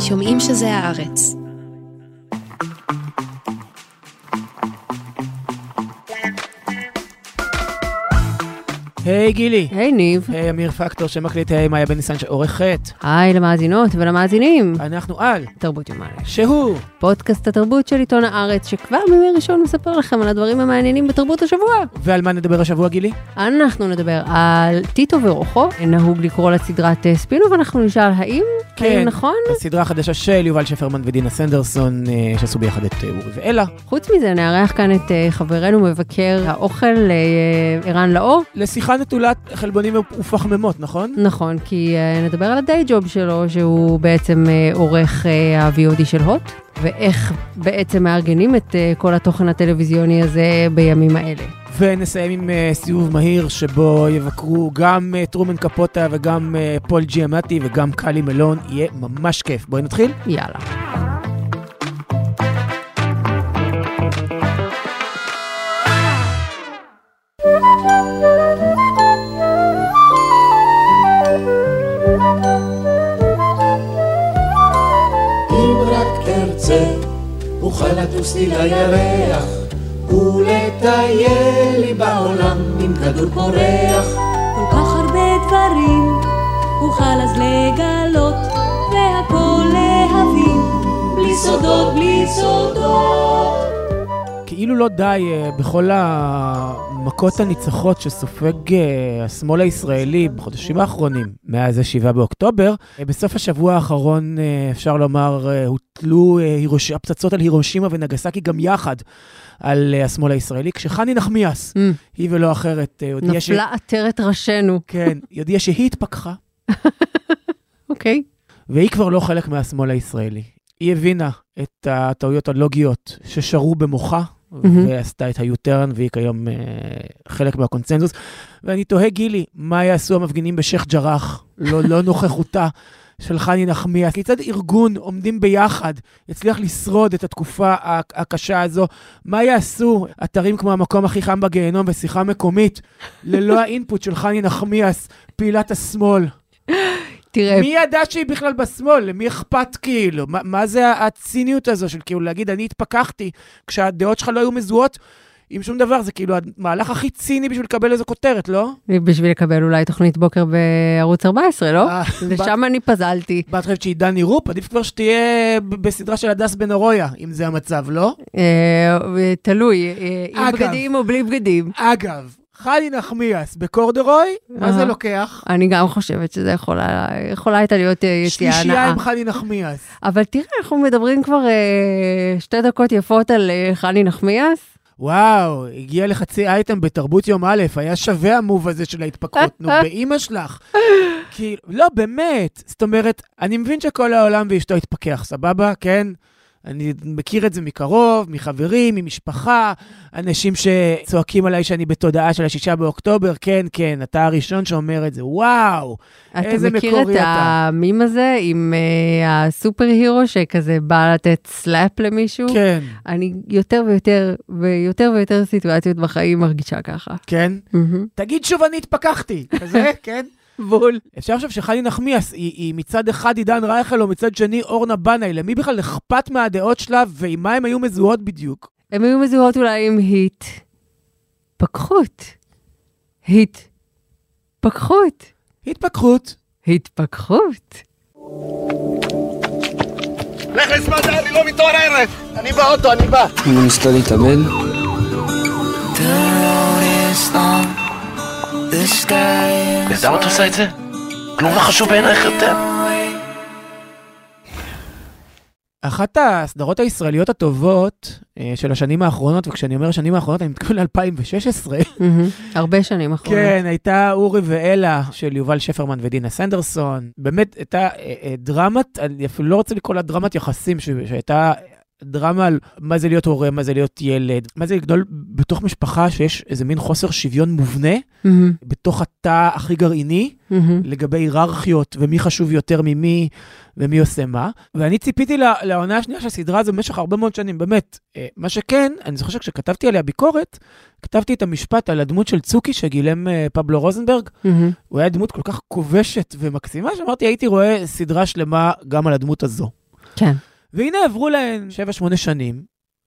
שומעים שזה הארץ. היי גילי. היי ניב. היי אמיר פקטור שמקליט היי מאיה בן ניסן שעורך חטא. היי למאזינות ולמאזינים. אנחנו על. תרבות יומיים. שהוא. פודקאסט התרבות של עיתון הארץ, שכבר בימי ראשון מספר לכם על הדברים המעניינים בתרבות השבוע. ועל מה נדבר השבוע גילי? אנחנו נדבר על טיטו ורוחו, נהוג לקרוא לסדרת אה, ספינוף, ואנחנו נשאל האם, כן. האם נכון? הסדרה החדשה של יובל שפרמן ודינה סנדרסון, אה, שעשו ביחד את אה, אורי ואלה. חוץ מזה, נארח כאן את חברנו מבקר האוכל ערן לאור. לשיחה נטולת חלבונים ופחמימות, נכון? נכון, כי אה, נדבר על הדיי ג'וב שלו, שהוא בעצם אה, עורך אה, ה-VOD של הוט, ואיך בעצם מארגנים את כל התוכן הטלוויזיוני הזה בימים האלה. ונסיים עם uh, סיבוב מהיר שבו יבקרו גם uh, טרומן קפוטה וגם uh, פול ג'יאמטי וגם קאלי מלון, יהיה ממש כיף. בואי נתחיל? יאללה. רק ארצה, אוכל לטוס לי לירח, ולטייל לי בעולם עם כדור פורח. כל כך הרבה דברים אוכל אז לגלות והכל להבין בלי סודות, בלי סודות כאילו לא די uh, בכל המכות הניצחות שסופג uh, השמאל הישראלי בחודשים האחרונים, מאז ה-7 באוקטובר. Uh, בסוף השבוע האחרון, אפשר לומר, הוטלו הירוש... הפצצות על הירושימה ונגסקי גם יחד על השמאל הישראלי, כשחני נחמיאס, Mm, היא ולא אחרת, הודיעה ש... נפלה עטרת ראשנו. כן, היא הודיעה שהיא התפכחה, אוקיי. והיא כבר לא חלק מהשמאל הישראלי. היא הבינה את הטעויות הלוגיות ששרו במוחה, מהמם. ועשתה את היוטרן, והיא כיום אה, חלק מהקונצנזוס. ואני תוהה, גילי, מה יעשו המפגינים בשייח' ג'ראח, לא, לא נוכחותה של חני נחמיאס? כיצד ארגון עומדים ביחד יצליח לשרוד את התקופה הקשה הזו? מה יעשו אתרים כמו המקום הכי חם בגיהנום ושיחה מקומית, ללא האינפוט של חני נחמיאס, פעילת השמאל? תראה, מי ידע שהיא בכלל בשמאל? למי אכפת כאילו? מה, מה זה הציניות הזו של כאילו להגיד, אני התפכחתי, כשהדעות שלך לא היו מזוהות עם שום דבר? זה כאילו המהלך הכי ציני בשביל לקבל איזו כותרת, לא? בשביל לקבל אולי תוכנית בוקר בערוץ 14, לא? אה, ושם אני פזלתי. מה, את חושבת שהיא דני רופ? עדיף כבר שתהיה בסדרה של הדס בן ארויה, אם זה המצב, לא? אה, תלוי, אה, עם. בגדים או בלי בגדים. אגב, חני נחמיאס בקורדרוי, מה זה אהה. לוקח? אני גם חושבת שזה יכולה, יכולה הייתה להיות אה, יציאה שלישייה הנאה. עם חני נחמיאס. אבל תראה, אנחנו מדברים כבר אה, שתי דקות יפות על אה, חני נחמיאס. וואו, הגיע לחצי אייטם בתרבות יום א', היה שווה ה move הזה של ההתפכחות, נו, באימא שלך. כאילו, לא, באמת. זאת אומרת, אני מבין שכל העולם ואשתו התפכח, סבבה? כן? אני מכיר את זה מקרוב, מחברים, ממשפחה, אנשים שצועקים עליי שאני בתודעה של השישה באוקטובר, כן, כן, אתה הראשון שאומר את זה, וואו, איזה אתה מכיר מקורי את אתה. המים הזה עם אה, ה superhero שכזה בא לתת slap למישהו? כן, אני יותר ויותר ויותר ויותר סיטואציות בחיים מרגישה ככה. כן. מהמם. תגיד שוב, אני התפכחתי, כזה, כן? בול. אפשר לחשוב שחני נחמיאס היא, היא מצד אחד עידן רייכל או מצד שני אורנה בנאי, למי בכלל אכפת מהדעות שלה ועם מה הן היו מזוהות בדיוק? הן היו מזוהות אולי עם היט. פקחות. היט. פקחות. התפכחות. התפכחות. לך לזמן, אני לא מתעוררת! אני באוטו, אני בא! אמא להתאבד? למה את עושה את זה? כלום לא חשוב בעינייך יותר? אחת הסדרות הישראליות הטובות אה, של השנים האחרונות, וכשאני אומר השנים האחרונות אני מתכוון ל-2016, מהמם. הרבה שנים אחרונות. כן, הייתה אורי ואלה של יובל שפרמן ודינה סנדרסון. באמת הייתה אה, אה, דרמת, אני אפילו לא רוצה לקרוא לה דרמת יחסים, שהייתה דרמה על מה זה להיות הורה, מה זה להיות ילד, מה זה לגדול בתוך משפחה שיש איזה מין חוסר שוויון מובנה, מהמם. בתוך התא הכי גרעיני, מהמם. לגבי היררכיות ומי חשוב יותר ממי ומי עושה מה. ואני ציפיתי לה- לעונה השנייה של הסדרה הזו במשך הרבה מאוד שנים, באמת. אה, מה שכן, אני זוכר שכשכתבתי עליה ביקורת, כתבתי את המשפט על הדמות של צוקי שגילם אה, פבלו רוזנברג. מהמם. הוא היה דמות כל כך כובשת ומקסימה, שאמרתי, הייתי רואה סדרה שלמה גם על הדמות הזו. כן. והנה עברו להן 7-8 שנים,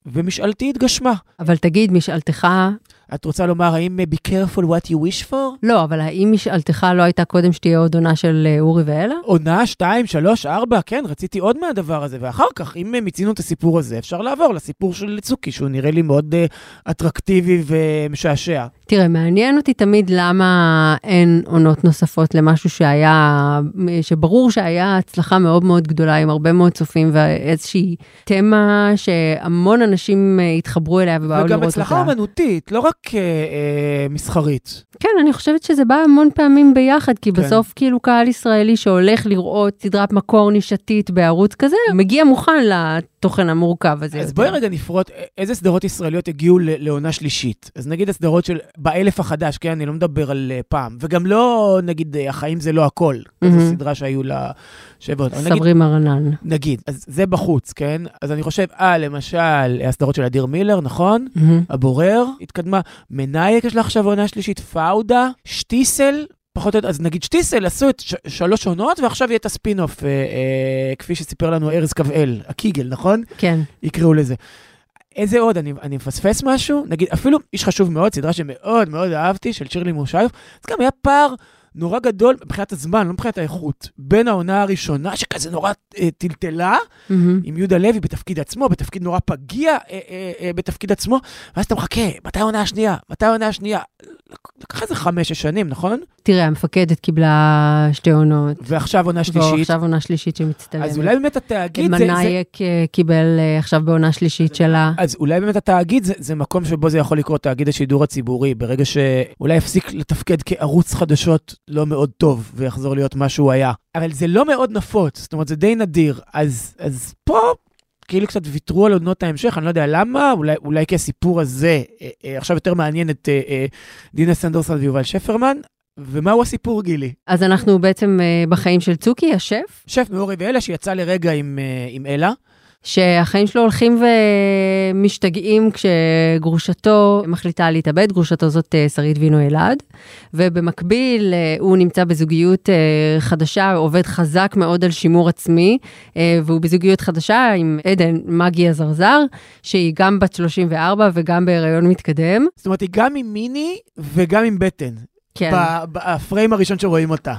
ומשאלתי התגשמה. אבל תגיד, משאלתך, את רוצה לומר, האם be careful what you wish for? לא, אבל האם משאלתך לא הייתה קודם שתהיה עוד עונה של אה, אורי ואלה? עונה 2, 3, 4, כן, רציתי עוד מהדבר הזה. ואחר כך, אם אה, מיצינו את הסיפור הזה, אפשר לעבור לסיפור של צוקי, שהוא נראה לי מאוד uh, אטרקטיבי ומשעשע. תראה, מעניין אותי תמיד למה אין עונות נוספות למשהו שהיה, שברור שהיה הצלחה מאוד מאוד גדולה עם הרבה מאוד צופים ואיזושהי תמה שהמון אנשים אה, התחברו אליה ובאו לראות אותה. וגם הצלחה אומנותית, לא רק uh, uh, מסחרית. כן, אני חושבת שזה בא המון פעמים ביחד, כי כן. בסוף כאילו קהל ישראלי שהולך לראות סדרת מקור נישתית בערוץ כזה, מגיע מוכן לתוכן המורכב הזה. אז יותר. בואי רגע נפרוט, איזה סדרות ישראליות הגיעו לעונה שלישית. אז נגיד הסדרות של באלף החדש, כן? אני לא מדבר על uh, פעם. וגם לא, נגיד, uh, החיים זה לא הכל. מהמם. זו סדרה שהיו לה שבע עונות. אבל נגיד, סברי מרנן. נגיד, אז זה בחוץ, כן? אז אני חושב, אה, למשל, הסדרות של אדיר מילר, נכון? מהמם. הבורר, התקדמה. מנאייק יש לה עכשיו עונה שלישית, פאודה, שטיסל, פחות או יותר, אז נגיד שטיסל עשו את ש- שלוש עונות, ועכשיו יהיה את הספין-אוף, אה, אה, כפי שסיפר לנו ארז קו-אל, הקיגל, נכון? כן. יקראו לזה. איזה עוד? אני, אני מפספס משהו? נגיד, אפילו איש חשוב מאוד, סדרה שמאוד מאוד אהבתי, של שירלי מושיוף, אז גם היה פער נורא גדול מבחינת הזמן, לא מבחינת האיכות, בין העונה הראשונה, שכזה נורא אה, טלטלה, מהמם. עם יהודה לוי בתפקיד עצמו, בתפקיד נורא פגיע אה, אה, אה, בתפקיד עצמו, ואז אתה מחכה, מתי העונה השנייה? מתי העונה השנייה? לקח איזה חמש-שש שנים, נכון? תראה, המפקדת קיבלה שתי עונות. ועכשיו עונה שלישית. ועכשיו עונה שלישית שמצטלמת. אז אולי באמת התאגיד זה... זה... מנאייק אה, קיבל אה, עכשיו בעונה שלישית שלה. אז אולי באמת התאגיד זה, זה מקום שבו זה יכול לקרות, תאגיד השידור הציבורי, ברגע שאולי יפסיק לתפקד כערוץ חדשות לא מאוד טוב ויחזור להיות מה שהוא היה. אבל זה לא מאוד נפוץ, זאת אומרת, זה די נדיר. אז, אז פה כאילו קצת ויתרו על עונות ההמשך, אני לא יודע למה, אולי, אולי כי הסיפור הזה אה, אה, עכשיו יותר מעניין את אה, אה, דינה סנדרסון ויובל שפרמן. ומהו הסיפור, גילי? אז אנחנו בעצם אה, בחיים של צוקי, השף, שף מאורי ואלה שיצא לרגע עם, אה, עם אלה. שהחיים שלו הולכים ומשתגעים כשגרושתו מחליטה להתאבד, גרושתו זאת אה, שרית וינו אלעד, ובמקביל אה, הוא נמצא בזוגיות אה, חדשה, עובד חזק מאוד על שימור עצמי, והוא בזוגיות חדשה עם עדן מגי הזרזר, שהיא גם בת 34 וגם בהיריון מתקדם. זאת אומרת, היא גם עם מיני וגם עם בטן. כן. בפריים הראשון שרואים אותה.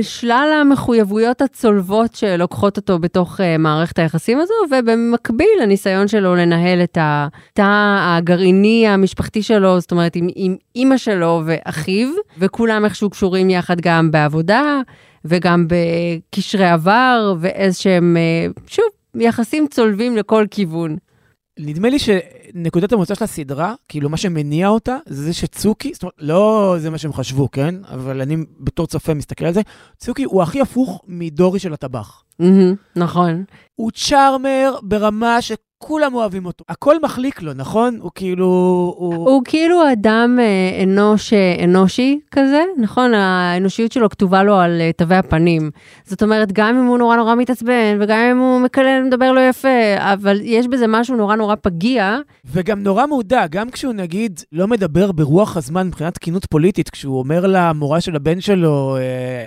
ושלל המחויבויות הצולבות שלוקחות אותו בתוך uh, מערכת היחסים הזו, ובמקביל הניסיון שלו לנהל את התא הגרעיני המשפחתי שלו, זאת אומרת עם, עם אימא שלו ואחיו, וכולם איכשהו קשורים יחד גם בעבודה וגם בקשרי עבר ואיזשהם, uh, שוב, יחסים צולבים לכל כיוון. נדמה לי שנקודת המוצא של הסדרה, כאילו מה שמניע אותה, זה זה שצוקי, זאת אומרת, לא זה מה שהם חשבו, כן? אבל אני בתור צופה מסתכל על זה, צוקי הוא הכי הפוך מדורי של הטבח. מהמם, נכון. הוא צ'ארמר ברמה שכולם אוהבים אותו. הכל מחליק לו, נכון? הוא כאילו... הוא... הוא כאילו אדם אה, אנוש אה, אנושי כזה, נכון? האנושיות שלו כתובה לו על אה, תווי הפנים. זאת אומרת, גם אם הוא נורא נורא מתעצבן, וגם אם הוא מקלל, מדבר לא יפה, אבל יש בזה משהו נורא נורא פגיע. וגם נורא מודע, גם כשהוא נגיד לא מדבר ברוח הזמן מבחינת תקינות פוליטית, כשהוא אומר למורה של הבן שלו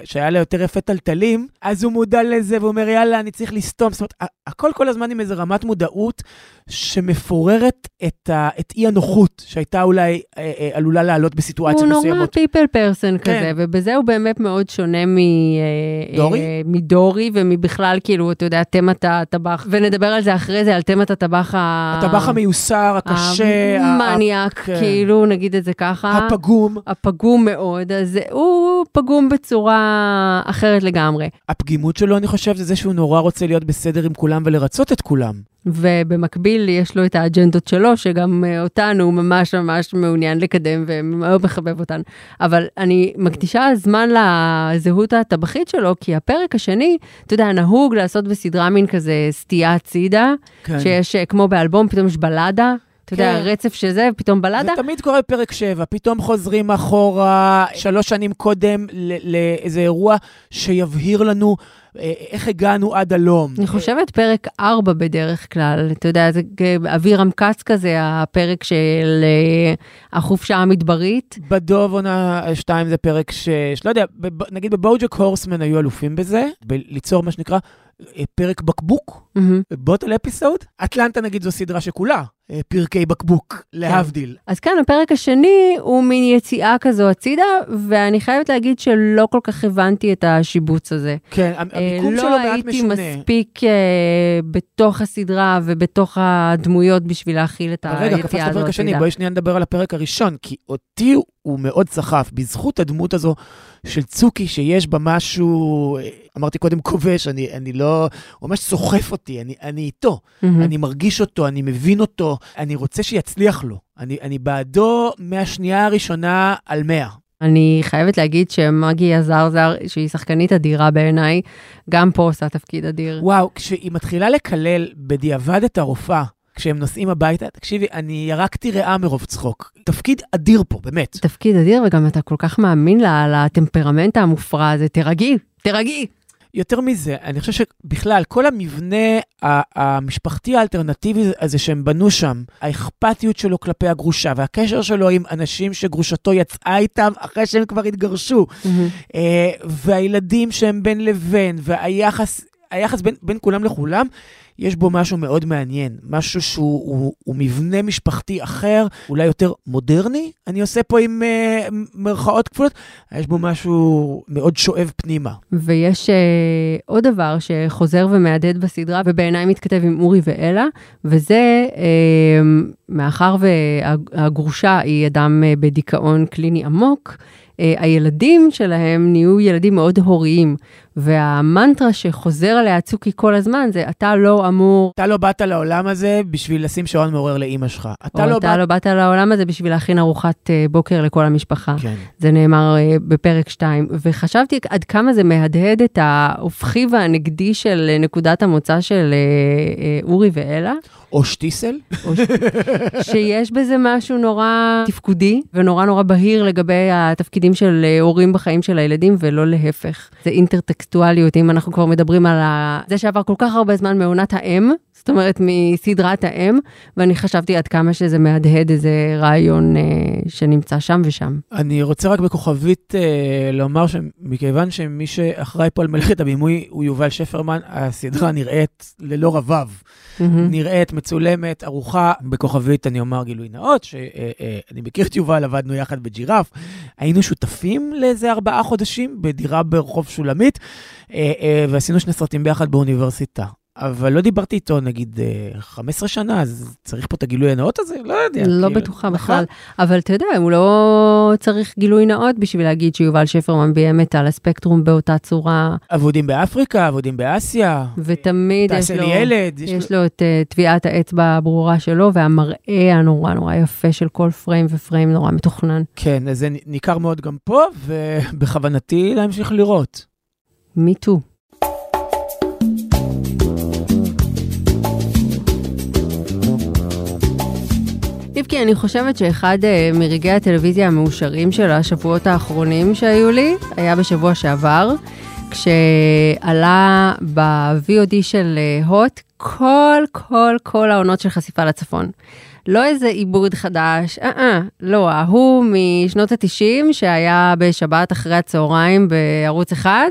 שהיה לה יותר יפה טלטלים, אז הוא מודע לזה והוא אומר, יאללה, אני צריך לסתום. זאת אומרת, הכל כל הזמן עם איזו רמת מודעות שמפוררת את, ה, את אי הנוחות שהייתה אולי אה, אה, עלולה לעלות בסיטואציות הוא נורא מסוימות. פיפל פרסון כן. כזה, ובזה הוא באמת מאוד שונה מ... אה, דורי? אה, מדורי, ומבכלל, כאילו, אתה יודע, תמת הטבח, ונדבר על זה אחרי זה, על תמת הטבח ה... הטבח המיוסר, הקשה, ה- המניאק, כן. כאילו, נגיד את זה ככה. הפגום. הפגום מאוד, אז הוא פגום בצורה אחרת לגמרי. הפגימות שלו, אני חושב, זה זה שהוא נורא רוצה להיות בסדר עם כולם ולרצות את כולם. ובמקביל יש לו את האג'נדות שלו, שגם אה, אותנו הוא ממש ממש מעוניין לקדם ומאוד מחבב אותן. אבל אני מקדישה זמן לזהות הטבחית שלו, כי הפרק השני, אתה יודע, נהוג לעשות בסדרה מין כזה סטייה הצידה, כן. שיש אה, כמו באלבום, פתאום יש בלדה. אתה יודע, כן. רצף שזה, פתאום בלדה. זה תמיד קורה בפרק 7, פתאום חוזרים אחורה שלוש שנים קודם ל- לאיזה אירוע שיבהיר לנו איך הגענו עד הלום. אני חושבת פרק 4 בדרך כלל, אתה יודע, זה אבירם כץ כזה, הפרק של אה, החופשה המדברית. בדוב עונה 2 זה פרק ש... שלא יודע, נגיד בבוג'ק הורסמן היו אלופים בזה, ליצור מה שנקרא אה, פרק בקבוק. בוטל אפיסוד. אטלנטה נגיד זו סדרה שכולה, אה, פרקי בקבוק, להבדיל. אז כאן הפרק השני הוא מין יציאה כזו הצידה, ואני חייבת להגיד שלא כל כך הבנתי את השיבוץ הזה. כן, אה, לא הייתי משונה. מספיק אה, בתוך הסדרה ובתוך הדמויות בשביל להכיל את אבל רגע, היציאה קפצת לפרק השני. בואי שנייה נדבר על הפרק הראשון, כי אותי הוא מאוד סחף, בזכות הדמות הזו של צוקי, שיש בה משהו, אה, אמרתי קודם כובש, אני, אני לא, הוא ממש סוחף אותי, אני, אני איתו, מהמם. אני מרגיש אותו, אני מבין אותו, אני רוצה שיצליח לו. אני, אני בעדו מהשנייה הראשונה על מאה. אני חייבת להגיד שמגי עזרזר, שהיא שחקנית אדירה בעיניי, גם פה עושה תפקיד אדיר. וואו, כשהיא מתחילה לקלל בדיעבד את הרופאה, כשהם נוסעים הביתה, תקשיבי, אני ירקתי ריאה מרוב צחוק. תפקיד אדיר פה, באמת. תפקיד אדיר, וגם אתה כל כך מאמין לה, לטמפרמנט המופרע הזה. תירגעי, תירגעי. יותר מזה, אני חושב שבכלל, כל המבנה המשפחתי האלטרנטיבי הזה שהם בנו שם, האכפתיות שלו כלפי הגרושה והקשר שלו עם אנשים שגרושתו יצאה איתם אחרי שהם כבר התגרשו, אה, והילדים שהם בין לבין, והיחס היחס בין, בין כולם לכולם, יש בו משהו מאוד מעניין, משהו שהוא הוא, הוא מבנה משפחתי אחר, אולי יותר מודרני, אני עושה פה עם אה, מרכאות כפולות, יש בו משהו מאוד שואב פנימה. ויש אה, עוד דבר שחוזר ומהדהד בסדרה, ובעיניי מתכתב עם אורי ואלה, וזה אה, מאחר והגרושה היא אדם אה, בדיכאון קליני עמוק, אה, הילדים שלהם נהיו ילדים מאוד הוריים, והמנטרה שחוזר עליה צוקי כל הזמן זה, אתה לא אמור, אתה לא באת לעולם הזה בשביל לשים שעון מעורר לאימא שלך. אתה או לא אתה באת... לא באת לעולם הזה בשביל להכין ארוחת אה, בוקר לכל המשפחה. כן. זה נאמר אה, בפרק 2, וחשבתי עד כמה זה מהדהד את ההופכי והנגדי של אה, נקודת המוצא של אורי ואלה, או שטיסל. או ש... שיש בזה משהו נורא תפקודי ונורא נורא בהיר לגבי התפקידים של הורים בחיים של הילדים, ולא להפך. זה אינטרטקסטואליות, אם אנחנו כבר מדברים על ה... זה שעבר כל כך הרבה זמן מעונת האם, זאת אומרת מסדרת האם, ואני חשבתי עד כמה שזה מהדהד איזה רעיון אה, שנמצא שם ושם. אני רוצה רק בכוכבית אה, לומר שמכיוון שמי שאחראי פה על מלאכת הבימוי הוא יובל שפרמן, הסדרה נראית ללא רבב. מהמם. נראית, מצולמת, ערוכה. בכוכבית אני אומר גילוי נאות, שאני מכיר את יובל, עבדנו יחד בג'ירף. היינו שותפים לאיזה ארבעה חודשים בדירה ברחוב שולמית, אה, אה, ועשינו שני סרטים ביחד באוניברסיטה. אבל לא דיברתי איתו נגיד אה, 15 שנה, אז צריך פה את הגילוי הנאות הזה? לא יודע. לא כאילו, בטוחה נכון? בכלל, אבל אתה יודע, הוא לא צריך גילוי נאות בשביל להגיד שיובל שפרמן את על הספקטרום באותה צורה, אבודים באפריקה, אבודים באסיה. ותמיד יש תעשה לו, לי ילד. יש לו את uh, טביעת האצבע הברורה שלו, והמראה הנורא נורא יפה של כל פריים ופריים נורא מתוכנן. כן, אז זה ניכר מאוד גם פה, ובכוונתי להמשיך לראות. מי טו. איבקי, אני חושבת שאחד uh, מרגעי הטלוויזיה המאושרים של השבועות האחרונים שהיו לי, היה בשבוע שעבר, כשעלה ב-VOD של uh, הוט כל, כל, כל העונות של חשיפה לצפון. לא איזה עיבוד חדש, אה, אה, לא, ההוא משנות ה-90 שהיה בשבת אחרי הצהריים בערוץ אחד,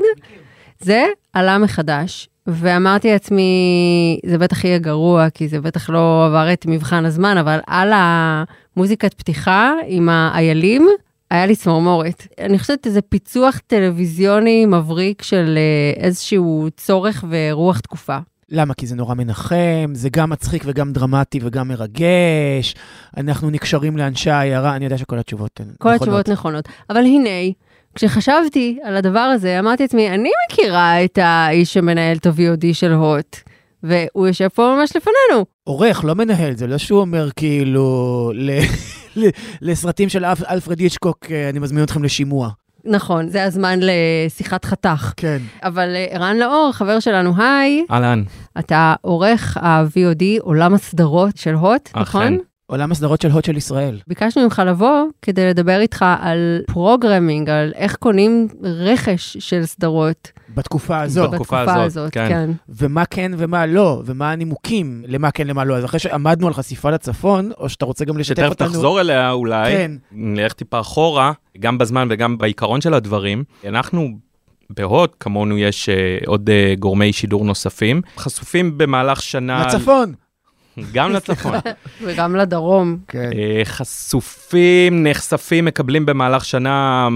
זה עלה מחדש. ואמרתי לעצמי, זה בטח יהיה גרוע, כי זה בטח לא עבר את מבחן הזמן, אבל על המוזיקת פתיחה עם האיילים, היה לי צמרמורת. אני חושבת איזה פיצוח טלוויזיוני מבריק של אה, איזשהו צורך ורוח תקופה. למה? כי זה נורא מנחם, זה גם מצחיק וגם דרמטי וגם מרגש. אנחנו נקשרים לאנשי העיירה, אני יודע שכל התשובות הן כל התשובות נכונות. אבל הנה, כשחשבתי על הדבר הזה, אמרתי לעצמי, אני מכירה את האיש שמנהל את ה-VOD של הוט, והוא יושב פה ממש לפנינו. עורך, לא מנהל, זה לא שהוא אומר כאילו ל- ל- לסרטים של אלפ- אלפרד היצ'קוק, אה, אני מזמין אתכם לשימוע. נכון, זה הזמן לשיחת חתך. כן. אבל אה, ערן לאור, חבר שלנו, היי, אהלן. אתה עורך ה-VOD, עולם הסדרות של הוט, נכון? עולם הסדרות של הוט של ישראל. ביקשנו ממך לבוא כדי לדבר איתך על programming, על איך קונים רכש של סדרות. בתקופה הזו. בתקופה הזאת, כן. כן. ומה כן ומה לא, ומה הנימוקים למה כן למה לא. אז אחרי שעמדנו על חשיפה לצפון, או שאתה רוצה גם לשתף שתכף אותנו... תחזור אליה אולי, כן. נלך טיפה אחורה, גם בזמן וגם בעיקרון של הדברים. אנחנו בהוט, כמונו יש אה, עוד אה, גורמי שידור נוספים, חשופים במהלך שנה, לצפון. גם לצפון, וגם לדרום. כן. אה, חשופים, נחשפים, מקבלים במהלך שנה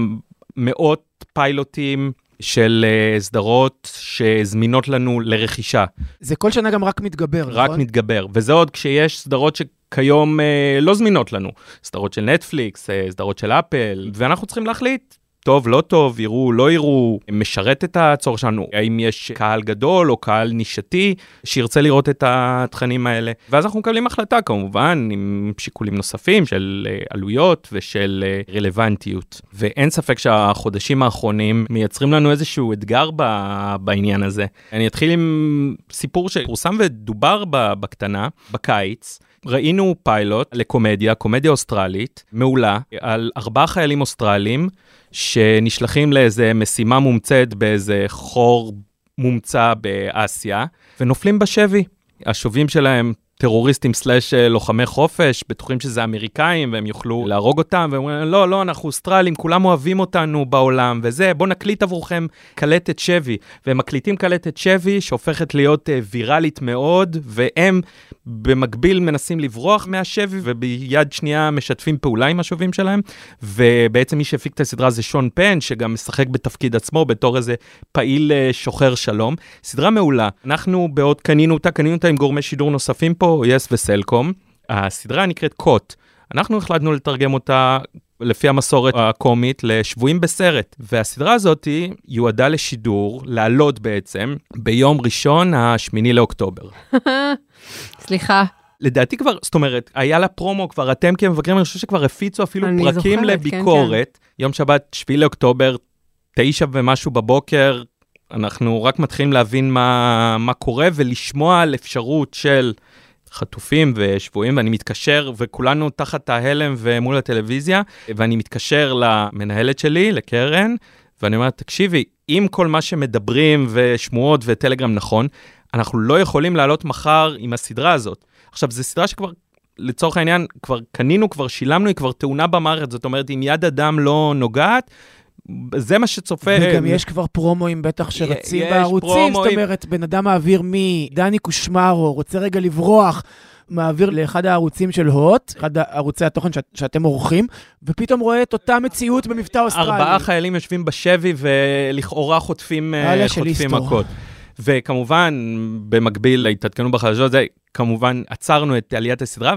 מאות פיילוטים של אה, סדרות שזמינות לנו לרכישה, זה כל שנה גם רק מתגבר, נכון? רק מתגבר. וזה עוד כשיש סדרות שכיום אה, לא זמינות לנו. סדרות של נטפליקס, אה, סדרות של אפל, ואנחנו צריכים להחליט. טוב, לא טוב, יראו, לא יראו, משרת את הצורך שלנו, האם יש קהל גדול או קהל נישתי שירצה לראות את התכנים האלה. ואז אנחנו מקבלים החלטה כמובן עם שיקולים נוספים של אה, עלויות ושל אה, רלוונטיות. ואין ספק שהחודשים האחרונים מייצרים לנו איזשהו אתגר ב- בעניין הזה. אני אתחיל עם סיפור שפורסם ודובר בקטנה, בקיץ. ראינו פיילוט לקומדיה, קומדיה אוסטרלית, מעולה, על ארבעה חיילים אוסטרלים שנשלחים לאיזה משימה מומצאת באיזה חור מומצא באסיה, ונופלים בשבי. השובים שלהם טרוריסטים סלאש אה, לוחמי חופש, בטוחים שזה אמריקאים והם יוכלו להרוג אותם, והם אומרים, לא, לא, אנחנו אוסטרלים, כולם אוהבים אותנו בעולם, וזה, בואו נקליט עבורכם קלטת שבי. והם מקליטים קלטת שבי שהופכת להיות אה, ויראלית מאוד, והם במקביל מנסים לברוח מהשבי, וביד שנייה משתפים פעולה עם השובים שלהם, ובעצם מי שהפיק את הסדרה זה שון פן, שגם משחק בתפקיד עצמו בתור איזה פעיל אה, שוחר שלום. סדרה מעולה. אנחנו בעוד קנינו אותה, קנינו אותה עם גורמי שידור נוספים פה, יס וסלקום. הסדרה נקראת קוט. אנחנו החלטנו לתרגם אותה לפי המסורת הקומית לשבויים בסרט. והסדרה הזאת יועדה לשידור, לעלות בעצם, ביום ראשון, השמיני לאוקטובר. סליחה, לדעתי כבר, זאת אומרת, היה לה פרומו כבר, אתם כמבקרים, אני חושב שכבר הפיצו אפילו פרקים זוכרת, כן, לביקורת. יום שבת, 7 לאוקטובר, תשע ומשהו בבוקר, אנחנו רק מתחילים להבין מה, מה קורה ולשמוע על אפשרות של חטופים ושבויים, ואני מתקשר, וכולנו תחת ההלם ומול הטלוויזיה, ואני מתקשר למנהלת שלי, לקרן, ואני אומר, תקשיבי, אם כל מה שמדברים ושמועות וטלגרם נכון, אנחנו לא יכולים לעלות מחר עם הסדרה הזאת. עכשיו, זו סדרה שכבר, לצורך העניין, כבר קנינו, כבר שילמנו, היא כבר טעונה במערכת, זאת אומרת, אם יד אדם לא נוגעת, זה מה שצופה... וגם יש כבר פרומואים בטח שרצים בערוצים, זאת. אומרת, בן אדם מעביר מדני קושמרו, רוצה רגע לברוח, מעביר לאחד הערוצים של הוט, אחד ערוצי התוכן שאת, שאתם עורכים, ופתאום רואה את אותה מציאות במבטא אוסטרלי. ארבעה חיילים יושבים בשבי ולכאורה חוטפים, אה, חוטפים. מכות. וכמובן, במקביל להתעדכנו בחדשות, זה כמובן עצרנו את עליית הסדרה,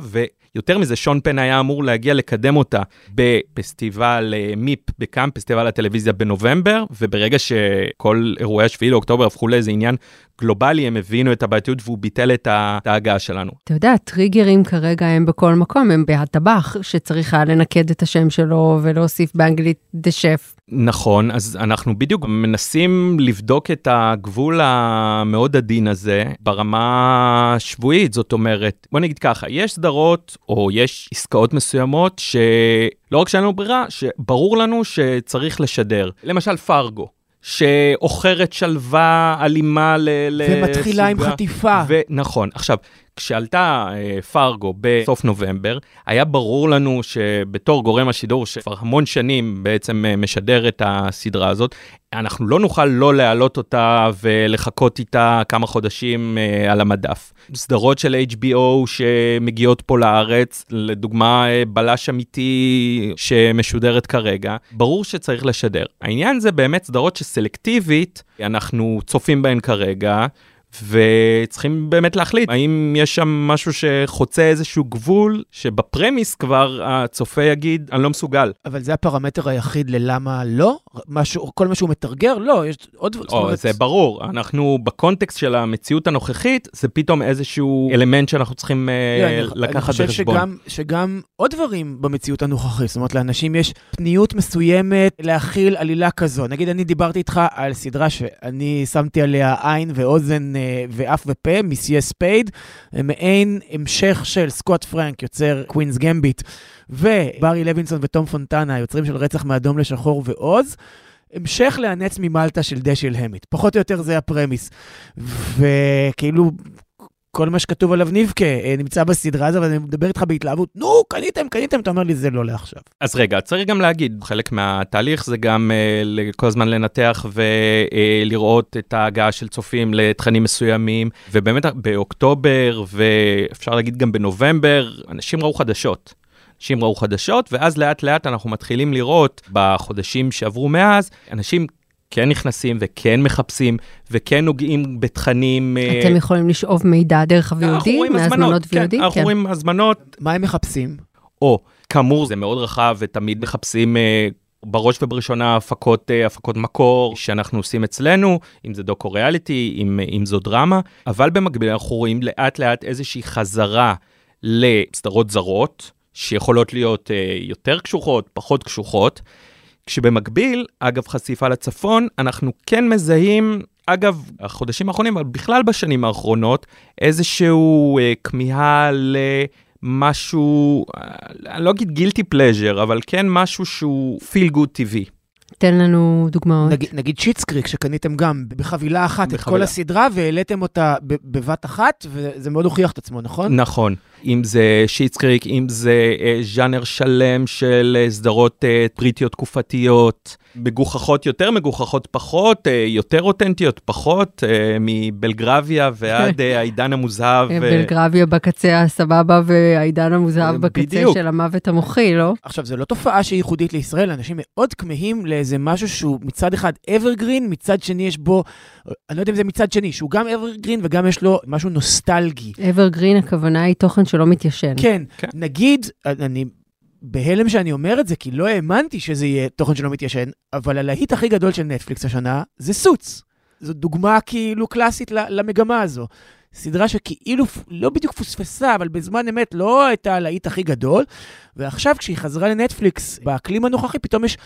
ויותר מזה, שון פן היה אמור להגיע לקדם אותה בפסטיבל אה, מיפ בקאמפ, פסטיבל הטלוויזיה בנובמבר, וברגע שכל אירועי השביעי לאוקטובר הפכו לאיזה עניין גלובלי, הם הבינו את הבעייתיות והוא ביטל את ההגעה שלנו. אתה יודע, טריגרים כרגע הם בכל מקום, הם בהטבח, שצריך היה לנקד את השם שלו ולהוסיף באנגלית דה שף. נכון, אז אנחנו בדיוק מנסים לבדוק את הגבול המאוד עדין הזה ברמה השבועית, זאת אומרת, בוא נגיד ככה, יש סדרות או יש עסקאות מסוימות שלא רק שאין לנו ברירה, שברור לנו שצריך לשדר. למשל פרגו. שאוכרת שלווה אלימה ל... ומתחילה עם. חטיפה. ו- נכון. עכשיו, כשעלתה אה, פרגו בסוף נובמבר, היה ברור לנו שבתור גורם השידור, שכבר המון שנים בעצם אה, משדר את הסדרה הזאת, אנחנו לא נוכל לא להעלות אותה ולחכות איתה כמה חודשים אה, על המדף. סדרות של HBO שמגיעות פה לארץ, לדוגמה בלש אמיתי שמשודרת כרגע, ברור שצריך לשדר. העניין זה באמת סדרות שסלקטיבית, אנחנו צופים בהן כרגע. וצריכים באמת להחליט האם יש שם משהו שחוצה איזשהו גבול שבפרמיס כבר הצופה יגיד אני לא מסוגל. אבל זה הפרמטר היחיד ללמה לא? משהו, כל מה שהוא מטרגר? לא, יש עוד... זאת או, אומרת, זה ברור, אנחנו בקונטקסט של המציאות הנוכחית, זה פתאום איזשהו אלמנט שאנחנו צריכים לא, אה, אני- לקחת אני בחשבון. חושב שגם, שגם עוד דברים במציאות הנוכחית, זאת אומרת, לאנשים יש פניות מסוימת להכיל עלילה כזו. נגיד, אני דיברתי איתך על סדרה שאני שמתי עליה עין ואוזן אה, ואף ופה, Monsieur Spade, מעין המשך של סקוט פרנק, יוצר Queen's Gambit, וברי לוינסון ותום פונטנה, היוצרים של רצח מאדום לשחור ועוז. המשך לאנץ ממלטה של דשיל המית. פחות או יותר זה הפרמיס. וכאילו, כל מה שכתוב עליו נבכה אה, נמצא בסדרה הזו, ואני מדבר איתך בהתלהבות, נו, קניתם, קניתם, אתה אומר לי, זה לא לעכשיו. אז רגע, צריך גם להגיד, חלק מהתהליך זה גם uh, כל הזמן לנתח ולראות uh, את ההגעה של צופים לתכנים מסוימים, ובאמת באוקטובר, ואפשר להגיד גם בנובמבר, אנשים ראו חדשות. אנשים ראו חדשות, ואז לאט לאט אנחנו מתחילים לראות בחודשים שעברו מאז, אנשים כן נכנסים וכן מחפשים וכן נוגעים בתכנים. אה, אתם יכולים לשאוב מידע דרך ה-VOD, מהזמנות VOD? כן, אנחנו רואים הזמנות. מה הם מחפשים? או, כאמור, זה מאוד רחב ותמיד מחפשים אה, בראש ובראשונה הפקות, אה, הפקות מקור שאנחנו עושים אצלנו, אם זה דוקו ריאליטי, אם, אם זו דרמה, אבל במקביל אנחנו רואים לאט לאט איזושהי חזרה לסדרות זרות, שיכולות להיות אה, יותר קשוחות, פחות קשוחות. כשבמקביל, אגב חשיפה לצפון, אנחנו כן מזהים, אגב, החודשים האחרונים, אבל בכלל בשנים האחרונות, איזשהו אה, כמיהה למשהו, אה, אני לא אגיד guilty pleasure, אבל כן משהו שהוא feel good טבעי. תן לנו דוגמאות. נגיד, נגיד Schitt's Creek, שקניתם גם בחבילה אחת בחבילה. את כל הסדרה והעליתם אותה בבת אחת, וזה מאוד הוכיח את עצמו, נכון? נכון. אם זה שיטסקריק, אם זה אה, ז'אנר שלם של אה, סדרות אה, בריטיות תקופתיות, מגוחכות יותר, מגוחכות פחות, אה, יותר אותנטיות פחות, אה, מבלגרביה ועד אה, העידן המוזהב. בלגרביה בקצה הסבבה והעידן המוזהב בקצה בדיוק. של המוות המוחי, לא? עכשיו, זו לא תופעה שהיא ייחודית לישראל, אנשים מאוד כמהים לאיזה משהו שהוא מצד אחד evergreen, מצד שני יש בו, אני לא יודע אם זה מצד שני, שהוא גם evergreen וגם יש לו משהו נוסטלגי. evergreen הכוונה היא תוכן שלא מתיישן. כן, כן. נגיד, אני בהלם שאני אומר את זה, כי לא האמנתי שזה יהיה תוכן שלא מתיישן, אבל הלהיט הכי גדול של נטפליקס השנה זה סוץ. זו דוגמה כאילו קלאסית למגמה הזו. סדרה שכאילו לא בדיוק פוספסה, אבל בזמן אמת לא הייתה הלהיט הכי גדול, ועכשיו כשהיא חזרה לנטפליקס, באקלים הנוכחי, פתאום יש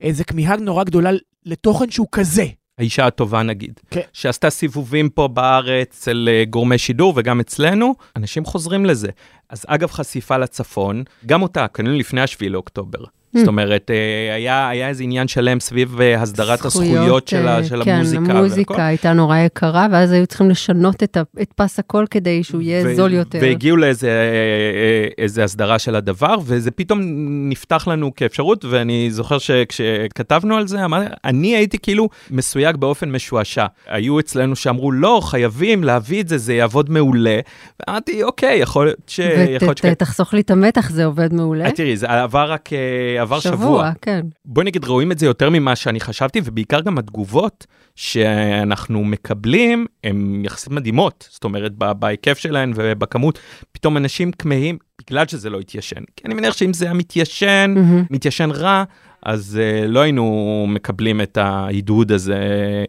איזו כמיהה נורא גדולה לתוכן שהוא כזה. האישה הטובה נגיד, כן. שעשתה סיבובים פה בארץ אצל אה, גורמי שידור וגם אצלנו, אנשים חוזרים לזה. אז אגב חשיפה לצפון, גם אותה קנינו לפני השביעי לאוקטובר. Mm. זאת אומרת, אה, היה, היה איזה עניין שלם סביב אה, הסדרת זכויות, הזכויות של, uh, של כן, המוזיקה. כן, המוזיקה והכל. הייתה נורא יקרה, ואז היו צריכים לשנות את, ה, את פס הקול כדי שהוא יהיה ו- זול יותר. והגיעו לאיזה הסדרה של הדבר, וזה פתאום נפתח לנו כאפשרות, ואני זוכר שכשכתבנו על זה, אמר, אני הייתי כאילו מסויג באופן משועשע. היו אצלנו שאמרו, לא, חייבים להביא את זה, זה יעבוד מעולה. ואמרתי, אוקיי, יכול להיות ש... ותחסוך לי את המתח, זה עובד מעולה. תראי, זה עבר רק... עבר שבוע. שבוע, כן. בואי נגיד, רואים את זה יותר ממה שאני חשבתי, ובעיקר גם התגובות שאנחנו מקבלים הן יחסית מדהימות. זאת אומרת, בהיקף שלהן ובכמות, פתאום אנשים כמהים בגלל שזה לא התיישן. כי אני מניח שאם זה היה מתיישן, mm-hmm. מתיישן רע, אז uh, לא היינו מקבלים את העידוד הזה.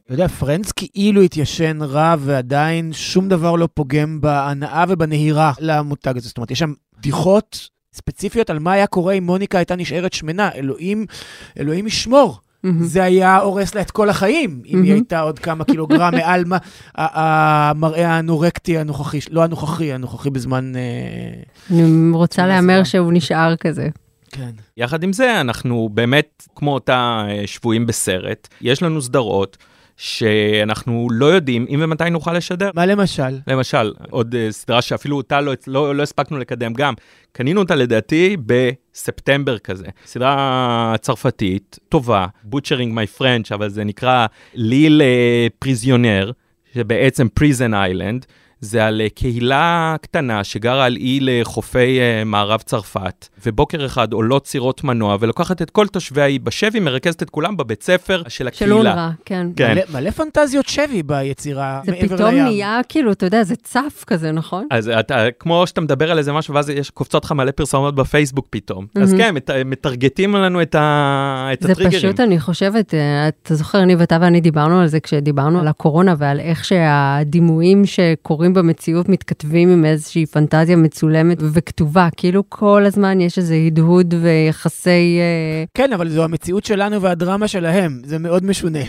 אתה יודע, פרנדס כאילו התיישן רע ועדיין שום דבר לא פוגם בהנאה ובנהירה למותג הזה. זאת אומרת, יש שם בדיחות ספציפיות על מה היה קורה אם מוניקה הייתה נשארת שמנה. אלוהים, אלוהים ישמור. Mm-hmm. זה היה הורס לה את כל החיים, אם mm-hmm. היא הייתה עוד כמה קילוגרם מעל מה, המראה האנורקטי הנוכחי, לא הנוכחי, הנוכחי בזמן... אה, אני רוצה להמר שהוא נשאר כזה. כן. יחד עם זה, אנחנו באמת, כמו אותה אה, שבויים בסרט, יש לנו סדרות. שאנחנו לא יודעים אם ומתי נוכל לשדר. מה למשל? למשל, עוד uh, סדרה שאפילו אותה לא, לא, לא הספקנו לקדם גם. קנינו אותה לדעתי בספטמבר כזה. סדרה צרפתית, טובה, בוטשרינג מי פרנץ', אבל זה נקרא ליל פריזיונר, שבעצם פריזן איילנד. זה על אה, קהילה קטנה שגרה על אי לחופי uh, מערב צרפת, ובוקר אחד עולות סירות מנוע ולוקחת את כל תושבי האי בשבי, מרכזת את כולם בבית ספר של הקהילה. של אונר"א, כן. כן. מלא, מלא פנטזיות שבי ביצירה מעבר לים. זה פתאום נהיה כאילו, אתה יודע, זה צף כזה, נכון? אז אתה, כמו שאתה מדבר על איזה משהו, ואז יש, קופצות לך מלא פרסומות בפייסבוק פתאום. Mm-hmm. אז כן, מת, מטרגטים לנו את, ה, את זה הטריגרים. זה פשוט, אני חושבת, אה, אתה זוכר, אני ואתה ואני דיברנו על זה כשדיברנו על הקורונה ועל איך שהדימויים שקורים שקורים במציאות מתכתבים עם איזושהי פנטזיה מצולמת וכתובה, כאילו כל הזמן יש איזה הדהוד ויחסי... אה, כן, אבל זו המציאות שלנו והדרמה שלהם, זה מאוד משונה.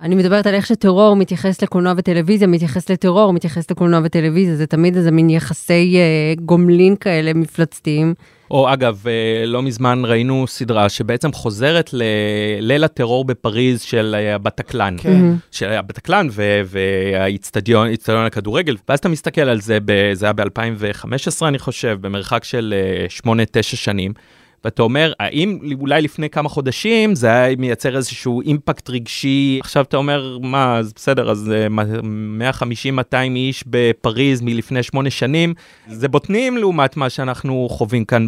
אני מדברת על איך שטרור מתייחס לקולנוע וטלוויזיה, מתייחס לטרור, מתייחס לקולנוע וטלוויזיה, זה תמיד איזה מין יחסי אה, גומלין כאלה מפלצתיים. או אגב, אה, לא מזמן ראינו סדרה שבעצם חוזרת לליל הטרור בפריז של אה, הבטקלן. כן. של הבטקלן והאיצטדיון איצטדיון הכדורגל, ואז אתה מסתכל על זה, ב- זה היה ב-2015 אני חושב, במרחק של 8-9 שנים. ואתה אומר, האם אולי לפני כמה חודשים זה היה מייצר איזשהו אימפקט רגשי, עכשיו אתה אומר, מה, אז בסדר, אז 150-200 איש בפריז מלפני שמונה שנים, זה בוטנים לעומת מה שאנחנו חווים כאן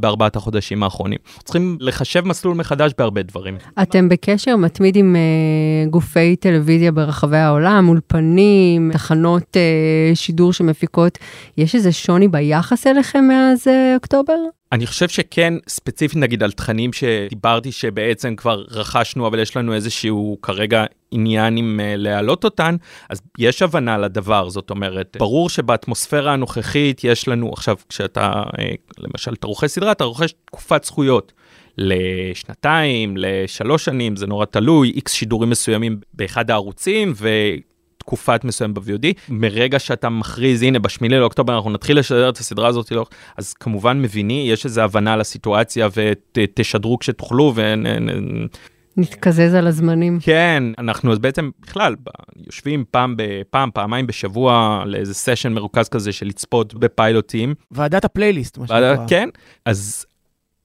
בארבעת החודשים האחרונים. צריכים לחשב מסלול מחדש בהרבה דברים. אתם בקשר מתמיד עם uh, גופי טלוויזיה ברחבי העולם, אולפנים, תחנות uh, שידור שמפיקות, יש איזה שוני ביחס אליכם מאז uh, אוקטובר? אני חושב שכן, ספציפית נגיד על תכנים שדיברתי שבעצם כבר רכשנו, אבל יש לנו איזשהו כרגע עניין עם uh, להעלות אותן, אז יש הבנה לדבר, זאת אומרת, ברור שבאטמוספירה הנוכחית יש לנו, עכשיו כשאתה, uh, למשל, אתה רוכש סדרה, אתה רוכש תקופת זכויות. לשנתיים, לשלוש שנים, זה נורא תלוי, איקס שידורים מסוימים באחד הערוצים, ו... תקופת מסוים ב-VOD, מרגע שאתה מכריז, הנה, בשמיני לאוקטובר אנחנו נתחיל לשדר את הסדרה הזאת, לא, אז כמובן מביני, יש איזו הבנה לסיטואציה ותשדרו כשתוכלו ו... נתקזז על הזמנים. כן, אנחנו אז בעצם בכלל יושבים פעם, בפעם, פעמיים בשבוע לאיזה סשן מרוכז כזה של לצפות בפיילוטים. ועדת הפלייליסט, מה שנקרא. כן, אז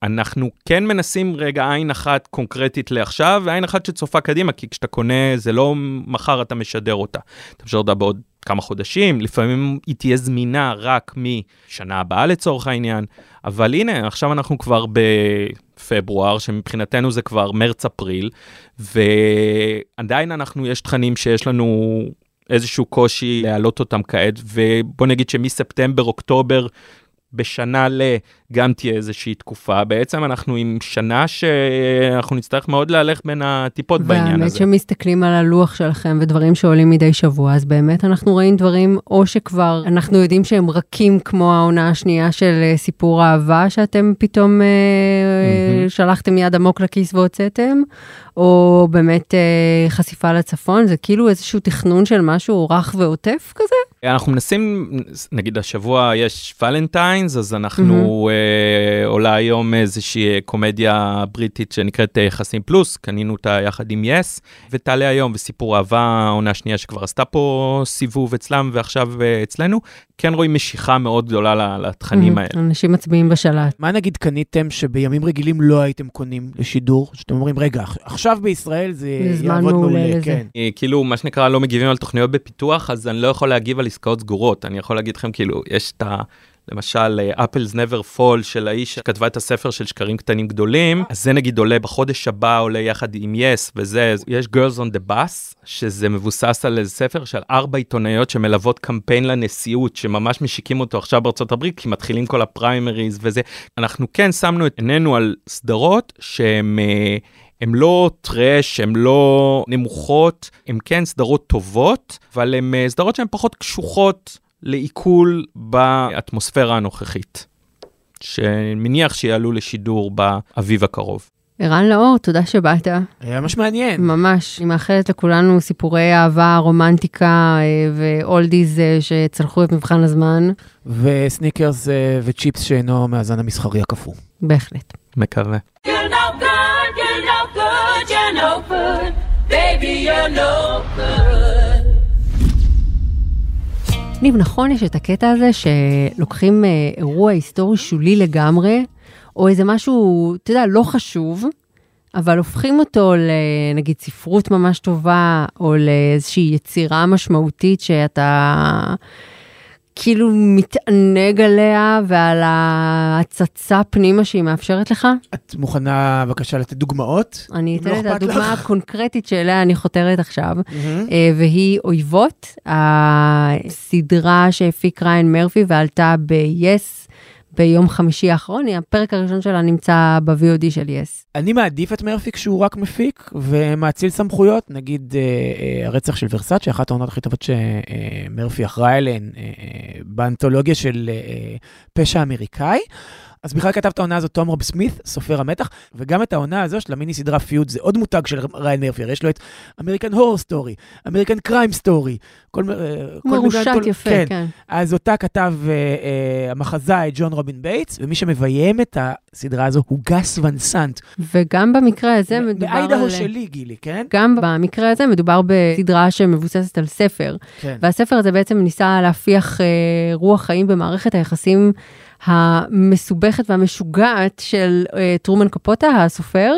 אנחנו כן מנסים רגע עין אחת קונקרטית לעכשיו, ועין אחת שצופה קדימה, כי כשאתה קונה, זה לא מחר אתה משדר אותה. אתה משדר אותה בעוד כמה חודשים, לפעמים היא תהיה זמינה רק משנה הבאה לצורך העניין, אבל הנה, עכשיו אנחנו כבר בפברואר, שמבחינתנו זה כבר מרץ-אפריל, ועדיין אנחנו, יש תכנים שיש לנו איזשהו קושי להעלות אותם כעת, ובוא נגיד שמספטמבר-אוקטובר, בשנה ל... גם תהיה איזושהי תקופה. בעצם אנחנו עם שנה שאנחנו נצטרך מאוד להלך בין הטיפות בעניין והאמת הזה. שמסתכלים על הלוח שלכם ודברים שעולים מדי שבוע, אז באמת אנחנו רואים דברים, או שכבר אנחנו יודעים שהם רכים כמו העונה השנייה של אה, סיפור אהבה, שאתם פתאום מהמם. שלחתם יד עמוק לכיס והוצאתם, או באמת אה, חשיפה לצפון, זה כאילו איזשהו תכנון של משהו רך ועוטף כזה? אנחנו מנסים, נגיד השבוע יש ולנטיינס, אז אנחנו, אה, עולה היום איזושהי קומדיה בריטית שנקראת אה, יחסים פלוס, קנינו אותה יחד עם יס, ותעלה היום וסיפור אהבה, עונה שנייה שכבר עשתה פה סיבוב אצלם ועכשיו אה, אצלנו, כן רואים משיכה מאוד גדולה לתכנים האלה. אנשים מצביעים בשלט. מה נגיד קניתם שבימים רגילים לא הייתם קונים לשידור? שאתם אומרים, רגע, עכשיו בישראל זה יעבוד מעולה מעולה, לזה." כן. אה, כאילו, מה שנקרא, לא מגיבים על תוכניות בפיתוח, אז אני לא יכול להגיב על עסקאות סגורות. אני יכול להגיד לכם, כאילו, יש את ה... למשל, Apples Never Fall של האישה שכתבה את הספר של שקרים קטנים גדולים, אז זה נגיד עולה בחודש הבא, עולה יחד עם יס וזה, יש Girls on the Bus, שזה מבוסס על איזה ספר של ארבע עיתונאיות שמלוות קמפיין לנשיאות, שממש משיקים אותו עכשיו בארצות הברית, כי מתחילים כל הפריימריז וזה. אנחנו כן שמנו את עינינו על סדרות שהן... אה, הן לא טראש, הן לא נמוכות, הן כן סדרות טובות, אבל הן אה, סדרות שהן פחות קשוחות לעיכול באטמוספירה הנוכחית, שמניח שיעלו לשידור באביב הקרוב. ערן לאור, תודה שבאת. היה ממש מעניין. ממש, אני מאחלת לכולנו סיפורי אהבה, רומנטיקה אה, ואולדיז אה, שצלחו את מבחן הזמן. וסניקרס וצ'יפס שאינו מהזן המסחרי הקפוא. בהחלט. מקווה. Good, you're no good. Baby, you're no good. ניב, נכון יש את הקטע הזה שלוקחים אה, אירוע היסטורי שולי לגמרי, או איזה משהו, אתה יודע, לא חשוב, אבל הופכים אותו לנגיד ספרות ממש טובה, או לאיזושהי יצירה משמעותית שאתה כאילו מתענג עליה ועל ההצצה פנימה שהיא מאפשרת לך. את מוכנה בבקשה לתת דוגמאות? אני לא אתן את הדוגמה. הקונקרטית שאליה אני חותרת עכשיו. אה, והיא אויבות, הסדרה שהפיק ריין מרפי ועלתה ב-yes ביום חמישי האחרון, הפרק הראשון שלה נמצא ב-VOD של יס. אני מעדיף את מרפי כשהוא רק מפיק ומאציל סמכויות, נגיד אה, אה, הרצח של ורסאצ'ה, אחת העונות הכי טובות שמרפי אחראי אליהן, אה, אה, באנתולוגיה של אה, פשע אמריקאי. אז בכלל כתב את העונה הזאת תום רוב סמית, סופר המתח, וגם את העונה הזו של המיני סדרה Feud, זה עוד מותג של ריאן מרפי, יש לו את American Horror Story, American Crime Story, כל מרושת כל- יפה, כן. כן. אז אותה כתב אה, אה, המחזאי ג'ון רובין בייטס, ומי שמביים את הסדרה הזו הוא גס ון סנט. וגם במקרה הזה מדובר על... באיידהו שלי, גילי, כן? גם במקרה הזה מדובר בסדרה שמבוססת על ספר, כן. והספר הזה בעצם ניסה להפיח אה, רוח חיים במערכת היחסים המסובכת והמשוגעת של אה, טרומן קפוטה, הסופר.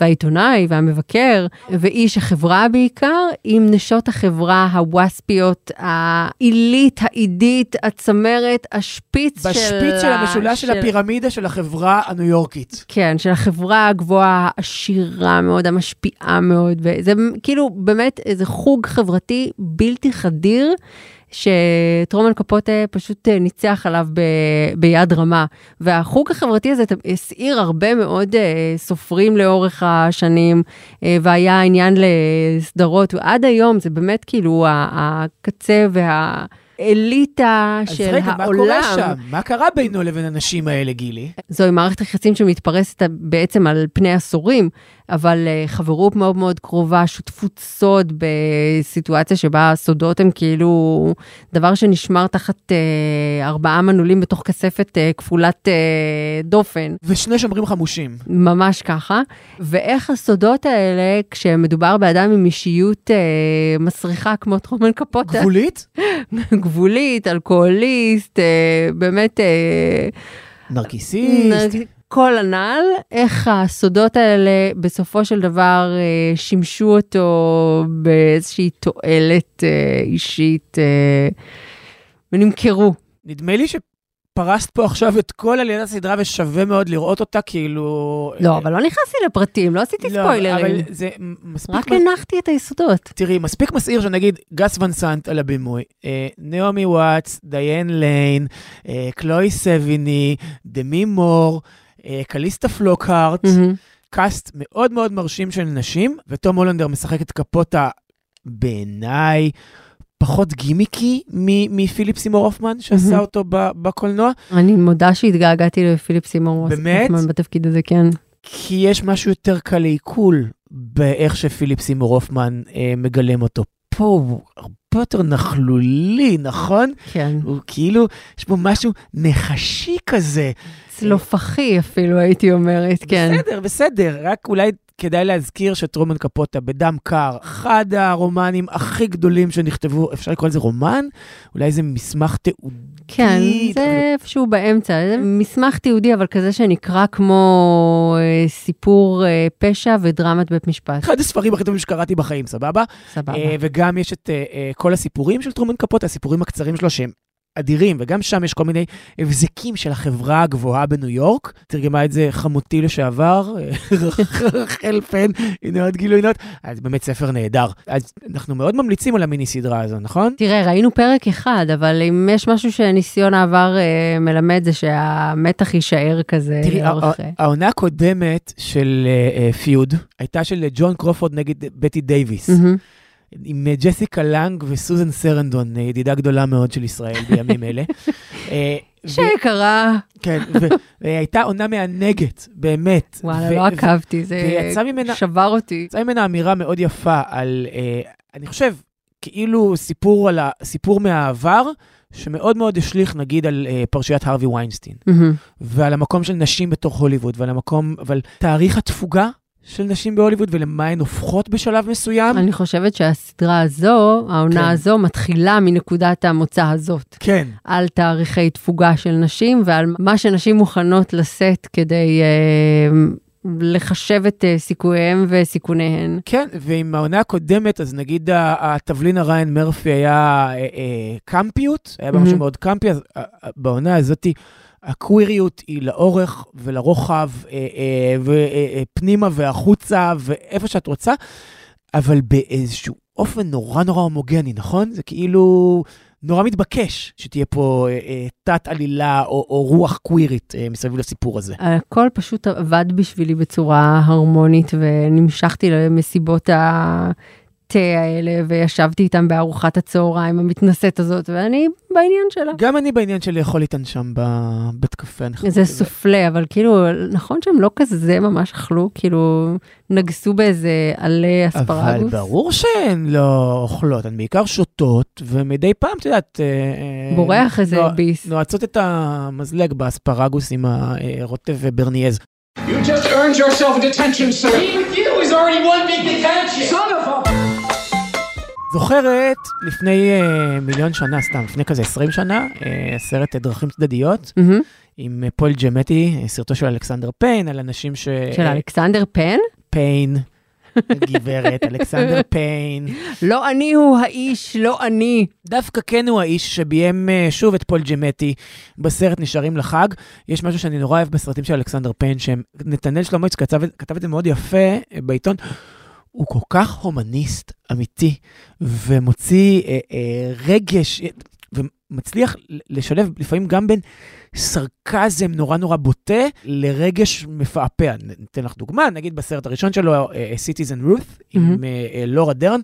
והעיתונאי והמבקר ואיש החברה בעיקר, עם נשות החברה הווספיות, העילית, העידית, הצמרת, השפיץ של... בשפיץ של המשולש של הפירמידה של החברה הניו יורקית. כן, של החברה הגבוהה, העשירה מאוד, המשפיעה מאוד, וזה כאילו באמת איזה חוג חברתי בלתי חדיר. שטרומן קפוטה פשוט אה, ניצח עליו ב, ביד רמה. והחוג החברתי הזה הסעיר הרבה מאוד אה, סופרים לאורך השנים, אה, והיה עניין לסדרות, ועד היום זה באמת כאילו הקצה והאליטה אז של רגע, העולם. מה קורה שם? מה קרה בינו לבין הנשים האלה, גילי? זוהי מערכת יחסים שמתפרסת בעצם על פני עשורים, אבל uh, חברות מאוד מאוד קרובה, שותפות סוד בסיטואציה שבה הסודות הם כאילו דבר שנשמר תחת uh, ארבעה מנעולים בתוך כספת uh, כפולת uh, דופן. ושני שומרים חמושים. ממש ככה, ואיך הסודות האלה, כשמדובר באדם עם אישיות אה, מסריחה כמו טרומן קפוטה, גבולית? גבולית, אלכוהוליסט, אה, באמת אה, נרקיסיסט. כל הנ"ל, איך הסודות האלה בסופו של דבר אה, שימשו אותו באיזושהי תועלת אה, אישית אה, ונמכרו. נדמה לי שפרסת פה עכשיו את כל עליית הסדרה ושווה מאוד לראות אותה, כאילו... לא, אבל לא נכנסתי לפרטים, לא עשיתי לא, ספוילרים. אבל זה מספיק... רק מס- הנחתי את היסודות. תראי, מספיק מסעיר שנגיד גס ון סנט על הבימוי, אה, נעמי וואטס, דיאן ליין, אה, קלוי סביני, דמי מור, אה, קליסטה פלוקהארט, מהמם. קאסט מאוד מאוד מרשים של נשים, ותום הולנדר משחק את קפוטה בעיניי פחות גימיקי מפיליפ סימור הופמן, שעשה. אותו בקולנוע, אני מודה שהתגעגעתי לפיליפ סימור. הופמן בתפקיד הזה, כן. כי יש משהו יותר קל לעיכול באיך שפיליפ סימור הופמן אה, מגלם אותו. פה הוא הרבה יותר נכלולי, נכון? כן. הוא כאילו, יש בו משהו נחשי כזה. צלופחי אפילו, הייתי אומרת, כן. בסדר, בסדר, רק אולי כדאי להזכיר שטרומן קפוטה בדם קר, אחד הרומנים הכי גדולים שנכתבו, אפשר לקרוא לזה רומן? אולי זה מסמך תיעודי. כן, אבל- זה איפשהו באמצע, זה מסמך תיעודי, אבל כזה שנקרא כמו אה, סיפור אה, פשע ודרמת בית משפט. אחד הספרים הכי טובים שקראתי בחיים, סבבה? סבבה. אה, וגם יש את אה, אה, כל הסיפורים של טרומן קפוטה, הסיפורים הקצרים שלו שהם אדירים, וגם שם יש כל מיני הבזקים של החברה הגבוהה בניו יורק. תרגמה את זה חמותי לשעבר, אה, רחל פן, הנה עוד גילוי נאות. אז באמת ספר נהדר. אז אנחנו מאוד ממליצים על המיני סדרה הזו, נכון? תראה, ראינו פרק אחד, אבל אם יש משהו שניסיון העבר אה, מלמד, זה שהמתח יישאר כזה תראי. הע- העונה הקודמת של אה, אה, פיוד הייתה של ג'ון קרופורד נגד בטי דייוויס. מהמם. עם אה, ג'סיקה לנג וסוזן סרנדון, אה, ידידה גדולה מאוד של ישראל בימים אלה. אה, שקרה, כן, והייתה עונה מענגת, באמת. וואלה, לא עקבתי, זה ממנה- שבר אותי. יצאה ממנה אמירה מאוד יפה על, אה, אני חושב, כאילו סיפור, על ה, סיפור מהעבר, שמאוד מאוד השליך נגיד על אה, פרשיית הרווי ויינסטין, מהמם. ועל המקום של נשים בתוך הוליווד, ועל המקום, אבל תאריך התפוגה של נשים בהוליווד ולמה הן הופכות בשלב מסוים. אני חושבת שהסדרה הזו, העונה כן. הזו, מתחילה מנקודת המוצא הזאת. כן, על תאריכי תפוגה של נשים ועל מה שנשים מוכנות לשאת כדי אה, לחשב את אה, סיכוייהם וסיכוניהן. כן, ועם העונה הקודמת, אז נגיד התבלין הריין מרפי היה אה, אה, קמפיות, היה משהו מהמם. מאוד קמפי, אז אה, אה, בעונה הזאת הקוויריות היא לאורך ולרוחב, אה, אה, ופנימה והחוצה, ואיפה שאת רוצה, אבל באיזשהו אופן נורא נורא הומוגני, נכון? זה כאילו נורא מתבקש שתהיה פה אה, אה, תת-עלילה או, או רוח קווירית אה, מסביב לסיפור הזה. הכל פשוט עבד בשבילי בצורה הרמונית, ונמשכתי למסיבות התה האלה, וישבתי איתם בארוחת הצהריים המתנשאת הזאת, ואני בעניין שלה. גם אני בעניין של לאכול איתן שם בבית קפה. זה סופלה, אבל כאילו, נכון שהם לא כזה ממש אכלו, כאילו, נגסו באיזה עלי אבל אספרגוס. ברור שהן לא אוכלות, הן בעיקר שותות, ומדי פעם, את יודעת... אה, אה, בורח איזה נוע- ביס. נועצות את המזלג באספרגוס עם הרוטב וברניאז. You just earned yourself a detention, sir. Me with you is already one big detention. Son of a... זוכרת לפני אה, מיליון שנה, סתם, לפני כזה 20 שנה, אה, סרט דרכים צדדיות, מהמם. עם אה, פול ג'מטי, סרטו של אלכסנדר פיין, על אנשים ש... של אלכסנדר פן? פיין, גברת, אלכסנדר פיין. לא אני הוא האיש, לא אני. דווקא כן הוא האיש שביים שוב את פול ג'מטי בסרט נשארים לחג. יש משהו שאני נורא אוהב בסרטים של אלכסנדר פיין, שנתנאל שלומויץ כתב, כתב את זה מאוד יפה בעיתון. הוא כל כך הומניסט אמיתי, ומוציא אה, אה, רגש, אה, ומצליח לשלב לפעמים גם בין סרקזם נורא נורא בוטה לרגש מפעפע. ניתן לך דוגמה, נגיד בסרט הראשון שלו, Citizen Ruth, עם מהמם. אה, אה, לורה דרן,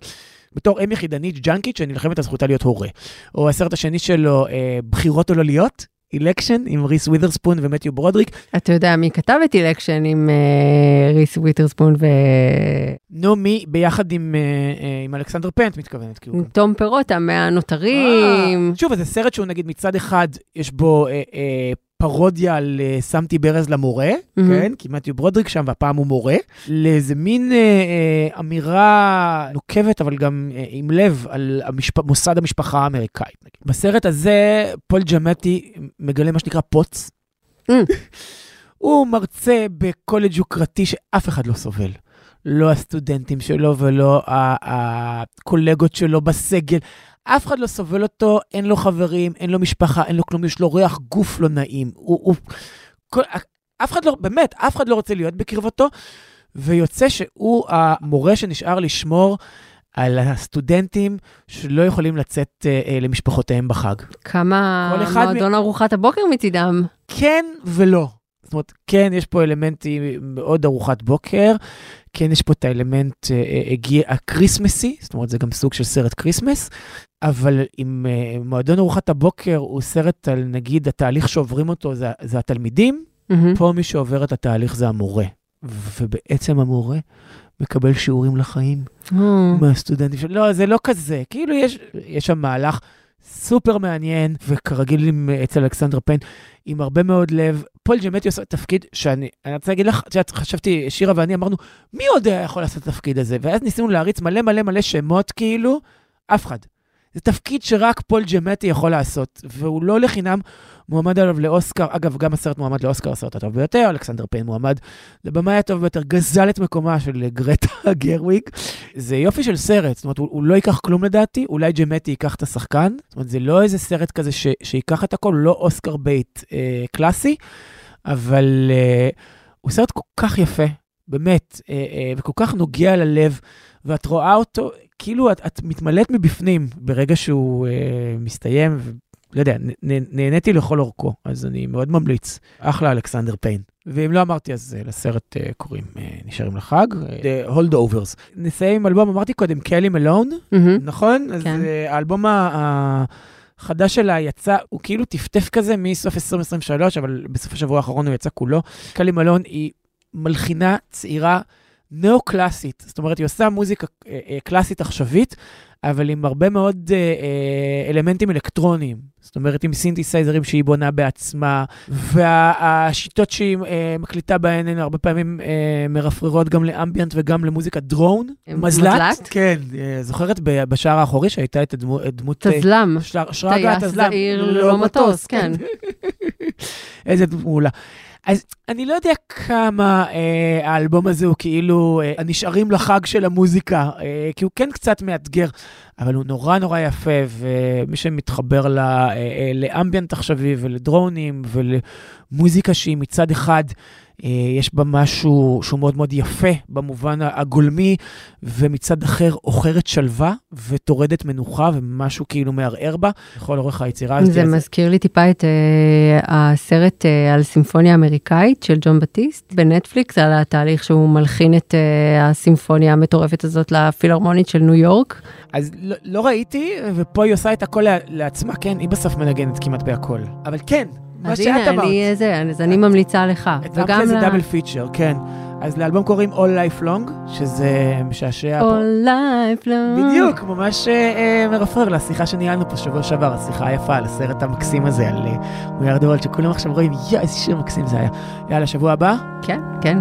בתור אם יחידנית ג'אנקית שנלחמת על זכותה להיות הורה. או הסרט השני שלו, אה, בחירות או לא להיות, Election, עם ריס ווית'רספון ומתיו ברודריק. אתה יודע מי כתב את Election עם אה, ריס וויטרספון נו, מי ביחד עם, אה, אה, עם אלכסנדר פיין את מתכוונת. גם- ותום פירוטה מהנותרים. שוב, זה סרט שהוא נגיד מצד אחד, יש בו אה, אה, פרודיה על אה, שמתי ברז למורה, מהמם. כן? כי מתיו ברודריק שם, והפעם הוא מורה, לאיזה מין אה, אה, אמירה נוקבת, אבל גם אה, עם לב, על המשפ... מוסד המשפחה האמריקאית. נגיד. בסרט הזה, פול ג'מטי מגלה מה שנקרא פוץ. Mm. הוא מרצה בקולג' יוקרתי שאף אחד לא סובל. לא הסטודנטים שלו ולא הקולגות שלו בסגל. אף אחד לא סובל אותו, אין לו חברים, אין לו משפחה, אין לו כלום, יש לו ריח גוף לא נעים. הוא, הוא, כל, אף אחד לא, באמת, אף אחד לא רוצה להיות בקרבתו, ויוצא שהוא המורה שנשאר לשמור על הסטודנטים שלא יכולים לצאת אה, אה, למשפחותיהם בחג. כמה אחד מ- מועדון ארוחת הבוקר מצידם. כן ולא. זאת אומרת, כן, יש פה אלמנטים מאוד ארוחת בוקר, כן, יש פה את האלמנט אה, אה, הגיע, הקריסמסי, זאת אומרת, זה גם סוג של סרט Christmas, אבל אם אה, מועדון ארוחת הבוקר הוא סרט על, נגיד, התהליך שעוברים אותו זה, זה התלמידים, מהמם. פה מי שעובר את התהליך זה המורה. ובעצם המורה מקבל שיעורים לחיים אה. מהסטודנטים שלו. לא, זה לא כזה. כאילו, יש, יש שם מהלך סופר מעניין, וכרגיל עם, אצל אלכסנדר פיין, עם הרבה מאוד לב. פול ג'מטי עושה תפקיד שאני, אני רוצה להגיד לך, את יודעת, חשבתי, שירה ואני אמרנו, מי עוד יכול לעשות את התפקיד הזה? ואז ניסינו להריץ מלא מלא מלא שמות, כאילו, אף אחד. זה תפקיד שרק פול ג'מטי יכול לעשות, והוא לא לחינם מועמד עליו לאוסקר. אגב, גם הסרט מועמד לאוסקר, הסרט הטוב ביותר, אלכסנדר פיין מועמד לבמאי הטוב ביותר, גזל את מקומה של גרטה גרוויג. זה יופי של סרט, זאת אומרת, הוא, הוא לא ייקח כלום לדעתי, אולי ג'מטי ייקח את השחקן. זאת אומרת, זה לא איזה סרט כזה ש, שייקח את הכל, לא Oscar bait אה, קלאסי, אבל אה, הוא סרט כל כך יפה, באמת, אה, אה, וכל כך נוגע ללב, ואת רואה אותו, כאילו את, את מתמלאת מבפנים ברגע שהוא אה, מסתיים, ולא יודע, נ, נ, נהניתי לכל אורכו, אז אני מאוד ממליץ. אחלה אלכסנדר פיין. ואם לא אמרתי, אז אה, לסרט אה, קוראים אה, נשארים לחג, אה, The Holdovers. נסיים עם אלבום, אמרתי קודם, קלי מלון, מהמם. נכון? אז כן. אה, האלבום ה- החדש שלה יצא, הוא כאילו טפטף כזה מסוף 2023, אבל בסוף השבוע האחרון הוא יצא כולו. קלי מלון היא מלחינה צעירה נאו-קלאסית, זאת אומרת, היא עושה מוזיקה אה, אה, קלאסית עכשווית, אבל עם הרבה מאוד אה, אלמנטים אלקטרוניים. זאת אומרת, עם סינתסייזרים שהיא בונה בעצמה, והשיטות שהיא מקליטה בהן הן הרבה פעמים מרפררות גם לאמביאנט וגם למוזיקה דרון. מזל"ט? מזל"ט? כן, זוכרת בשער האחורי שהייתה את הדמו- את דמות... אה, תזלם. שר- שרגא טייס. זעיר ללא מטוס, כן. איזה דמות מעולה. אז אני לא יודע כמה אה, האלבום הזה הוא כאילו אה, הנשארים לחג של המוזיקה, אה, כי הוא כן קצת מאתגר, אבל הוא נורא נורא יפה, ומי שמתחבר ל, אה, אה, לאמביאנט עכשווי ולדרונים ולמוזיקה שהיא מצד אחד יש בה משהו שהוא מאוד מאוד יפה במובן הגולמי, ומצד אחר עוכרת שלווה וטורדת מנוחה ומשהו כאילו מערער בה לכל אורך היצירה הזאת. זה מזכיר לי טיפה את uh, הסרט uh, על סימפוניה אמריקאית של ג'ון בטיסט בנטפליקס, על התהליך שהוא מלחין את uh, הסימפוניה המטורפת הזאת לפילהרמונית של ניו יורק. אז לא, לא ראיתי, ופה היא עושה את הכל לעצמה, כן, היא בסוף מנגנת כמעט בהכל. אבל כן, מה שאת אמרת. אה, אז הנה, אני, איזה, אז אני ממליצה לך. וגם זה דאבל פיצ'ר, כן. אז לאלבום קוראים All Life Long, שזה משעשע פה. All Life Long. בדיוק, ממש אה, אה מרפרר לשיחה שניהלנו פה שבוע שעבר, השיחה היפה על הסרט המקסים הזה, על אה, מיליארד דולר, שכולם עכשיו רואים, יואי, איזה שיר מקסים זה היה. יאללה, שבוע הבא? כן, כן.